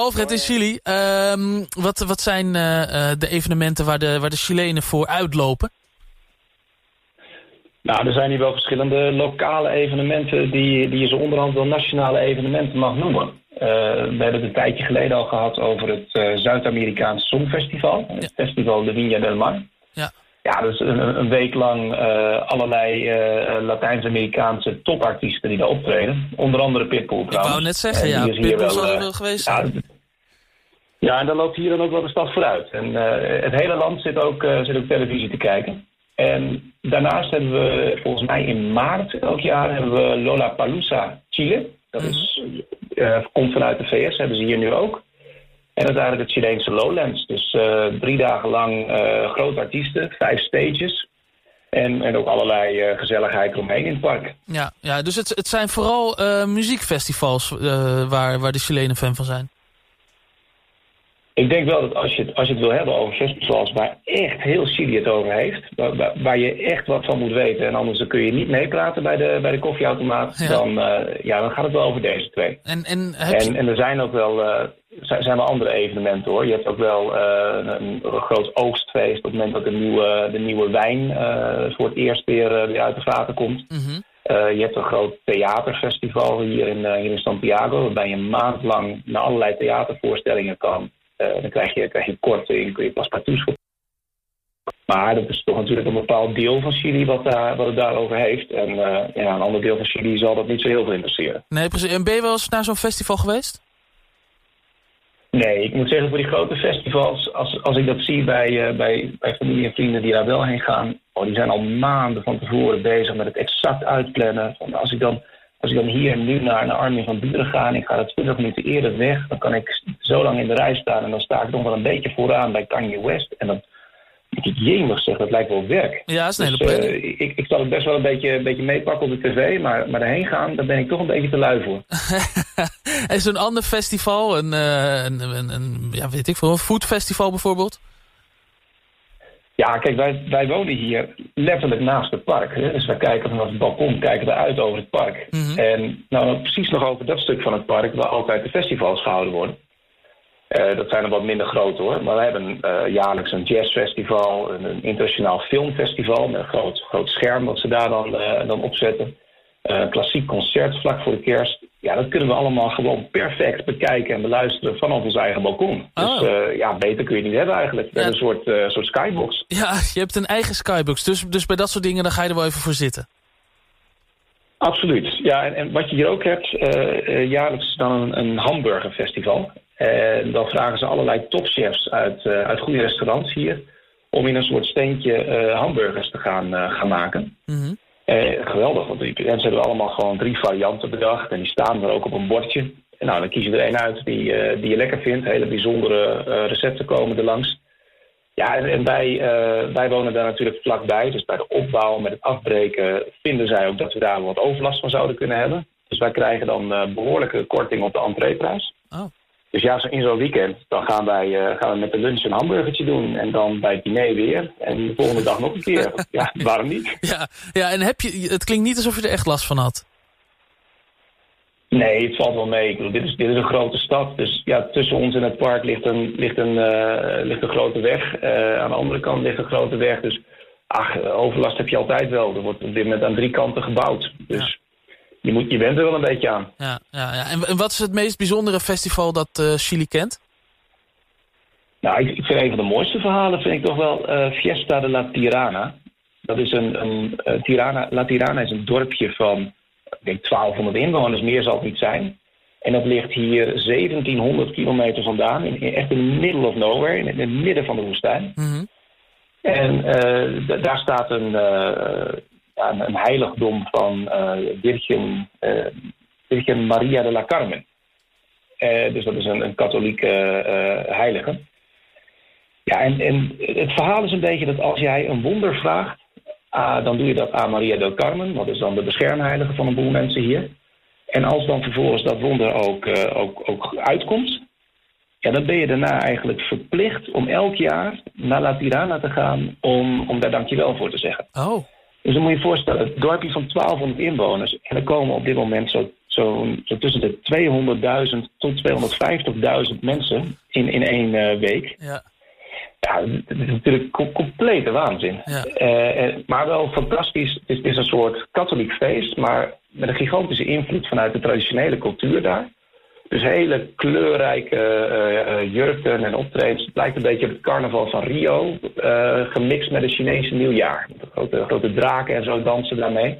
Alfred in Chili, ehm, wat, wat zijn eh, eh, de evenementen waar de, waar de Chilenen voor uitlopen? Nou, er zijn hier wel verschillende lokale evenementen die, die je zo onderhand wel nationale evenementen mag noemen. Uh, we hebben het een tijdje geleden al gehad over het uh, Zuid-Amerikaanse Songfestival. Het festival de Viña del Mar. Ja. Ja, dus een, een week lang uh, allerlei Latijns-Amerikaanse topartiesten die daar optreden. Onder andere Pitbull trouwens. Ik wou net zeggen, ja, Pitbull is wel, wel geweest ja, ja, en daar loopt hier dan ook wel de stad vooruit. En het hele land zit ook, zit ook televisie te kijken. En daarnaast hebben we volgens mij in maart elk jaar hebben we Lollapalooza Chile. Dat is, uh, komt vanuit de VS, hebben ze hier nu ook. En dat is eigenlijk het Chileense Lowlands. Dus drie dagen lang grote artiesten, vijf stages. En, en ook allerlei gezelligheid omheen in het park. Ja, ja dus het, het zijn vooral muziekfestivals waar, waar de Chilenen fan van zijn. Ik denk wel dat als je, het, als je het wil hebben over festivals waar echt heel Chili het over heeft, waar, waar, je echt wat van moet weten, en anders dan kun je niet meepraten bij de, bij de koffieautomaat, ja. Dan, uh, ja, dan gaat het wel over deze twee. En, en, en, en er zijn ook wel, uh, zijn, wel andere evenementen hoor. Je hebt ook wel uh, een, groot oogstfeest op het moment dat de nieuwe, de nieuwe wijn voor het eerst weer, weer uit de vaten komt. Mm -hmm. je hebt een groot theaterfestival hier in, hier in Santiago, waarbij je een maand lang naar allerlei theatervoorstellingen kan. Uh, dan krijg je, krijg je korting, kun je paspartouts voor. Maar dat is toch natuurlijk een bepaald deel van Chili wat, daar, wat het daarover heeft. En uh, ja, een ander deel van Chili zal dat niet zo heel veel interesseren. Nee, precies. En ben je wel eens naar zo'n festival geweest? Nee, ik moet zeggen voor die grote festivals, als, als ik dat zie bij, uh, bij, bij familie en vrienden die daar wel heen gaan, oh, die zijn al maanden van tevoren bezig met het exact uitplannen. Van als ik dan als ik dan hier nu naar een arming van buren ga en ik ga er 20 minuten eerder weg, dan kan ik zo lang in de rij staan en dan sta ik nog wel een beetje vooraan bij Kanye West. En dan denk ik, jemig zeg, dat lijkt wel werk. Ja, dat is een hele dus, planning. uh, ik, ik zal het best wel een beetje, een beetje meepakken op de tv, maar, maar daarheen gaan, daar ben ik toch een beetje te lui voor. en zo'n ander festival, een, uh, een, een, een, ja, weet ik veel, een foodfestival bijvoorbeeld? Ja, kijk, wij, wij wonen hier letterlijk naast het park. Hè? Dus wij kijken vanaf het balkon kijken we uit over het park. Mm -hmm. En nou, precies nog over dat stuk van het park waar altijd de festivals gehouden worden. Uh, dat zijn er wat minder groot hoor. Maar we hebben uh, jaarlijks een jazzfestival, een, een, internationaal filmfestival met een groot, groot scherm dat ze daar dan, uh, dan opzetten. Een klassiek concert vlak voor de kerst. Ja, dat kunnen we allemaal gewoon perfect bekijken en beluisteren vanaf ons eigen balkon. Oh. Dus uh, ja, beter kun je niet hebben eigenlijk. We Ja. hebben een soort, uh, soort skybox. Ja, je hebt een eigen skybox. Dus, dus bij dat soort dingen dan ga je er wel even voor zitten. Absoluut. Ja, en, en wat je hier ook hebt, uh, jaarlijks is dan een, een hamburgerfestival. En dan vragen ze allerlei topchefs uit, uit goede restaurants hier... om in een soort steentje hamburgers te gaan, gaan maken. Mm -hmm. Eh, geweldig, want die mensen hebben allemaal gewoon drie varianten bedacht. En die staan er ook op een bordje. En nou, dan kies je er één uit die, uh, die je lekker vindt. Hele bijzondere uh, recepten komen er langs. Ja, en, en wij, wij wonen daar natuurlijk vlakbij. Dus bij de opbouw, met het afbreken, vinden zij ook dat we daar wat overlast van zouden kunnen hebben. Dus wij krijgen dan behoorlijke korting op de entreeprijs. Oh. Dus ja, in zo'n weekend dan gaan wij uh, gaan we met de lunch een hamburgertje doen. En dan bij het diner weer. En de volgende dag nog een keer. ja, waarom niet? Ja, ja, en heb je, het klinkt niet alsof je er echt last van had. Nee, het valt wel mee. Ik bedoel, dit, is, dit is een grote stad. Dus ja, tussen ons en het park ligt een, ligt een, uh, ligt een grote weg. Uh, aan de andere kant ligt een grote weg. Dus ach, overlast heb je altijd wel. Er wordt op dit moment aan drie kanten gebouwd. Dus... Je, moet, je bent er wel een beetje aan. Ja, ja, ja. En, en wat is het meest bijzondere festival dat uh, Chili kent? Nou, ik, ik, vind een van de mooiste verhalen vind ik toch wel uh, Fiesta de la Tirana. Dat is een, een uh, Tirana, La Tirana is een dorpje van, ik denk 1200 inwoners, meer zal het niet zijn. En dat ligt hier 1700 kilometer vandaan, in, in, echt in the middle of nowhere, in, in het midden van de woestijn. Mm -hmm. En daar staat een, een, een heiligdom van uh, Virgin, uh, Virgin Maria de la Carmen. Uh, dus dat is een, een katholieke heilige. Ja, en, en het verhaal is een beetje dat als jij een wonder vraagt, dan doe je dat aan Maria del Carmen, dat is dan de beschermheilige van een boel mensen hier. En als dan vervolgens dat wonder ook, ook, ook uitkomt, ja, dan ben je daarna eigenlijk verplicht om elk jaar naar La Tirana te gaan om, om daar dankjewel voor te zeggen. Oh. Dus dan moet je je voorstellen, het dorpje van 1200 inwoners. En er komen op dit moment zo zo tussen de 200.000 tot 250.000 mensen in, in één uh, week. Ja. Ja, dat is natuurlijk co complete waanzin. Ja. Uh, maar wel fantastisch. Het is, het is, een soort katholiek feest, maar met een gigantische invloed vanuit de traditionele cultuur daar. Dus hele kleurrijke uh, jurken en optredens. Het lijkt een beetje op het carnaval van Rio, gemixt met het Chinese nieuwjaar. Grote, grote draken en zo dansen daarmee.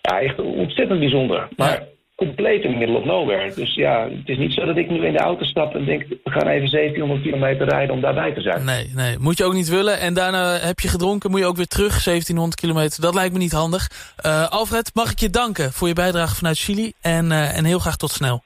Ja, echt ontzettend bijzonder. Maar compleet in middle of nowhere. Dus ja, het is niet zo dat ik nu in de auto stap en denk... we gaan even 1700 kilometer rijden om daarbij te zijn. Nee, nee, moet je ook niet willen. En daarna heb je gedronken, moet je ook weer terug, 1700 kilometer. Dat lijkt me niet handig. Uh, Alfred, mag ik je danken voor je bijdrage vanuit Chili. En, en heel graag tot snel.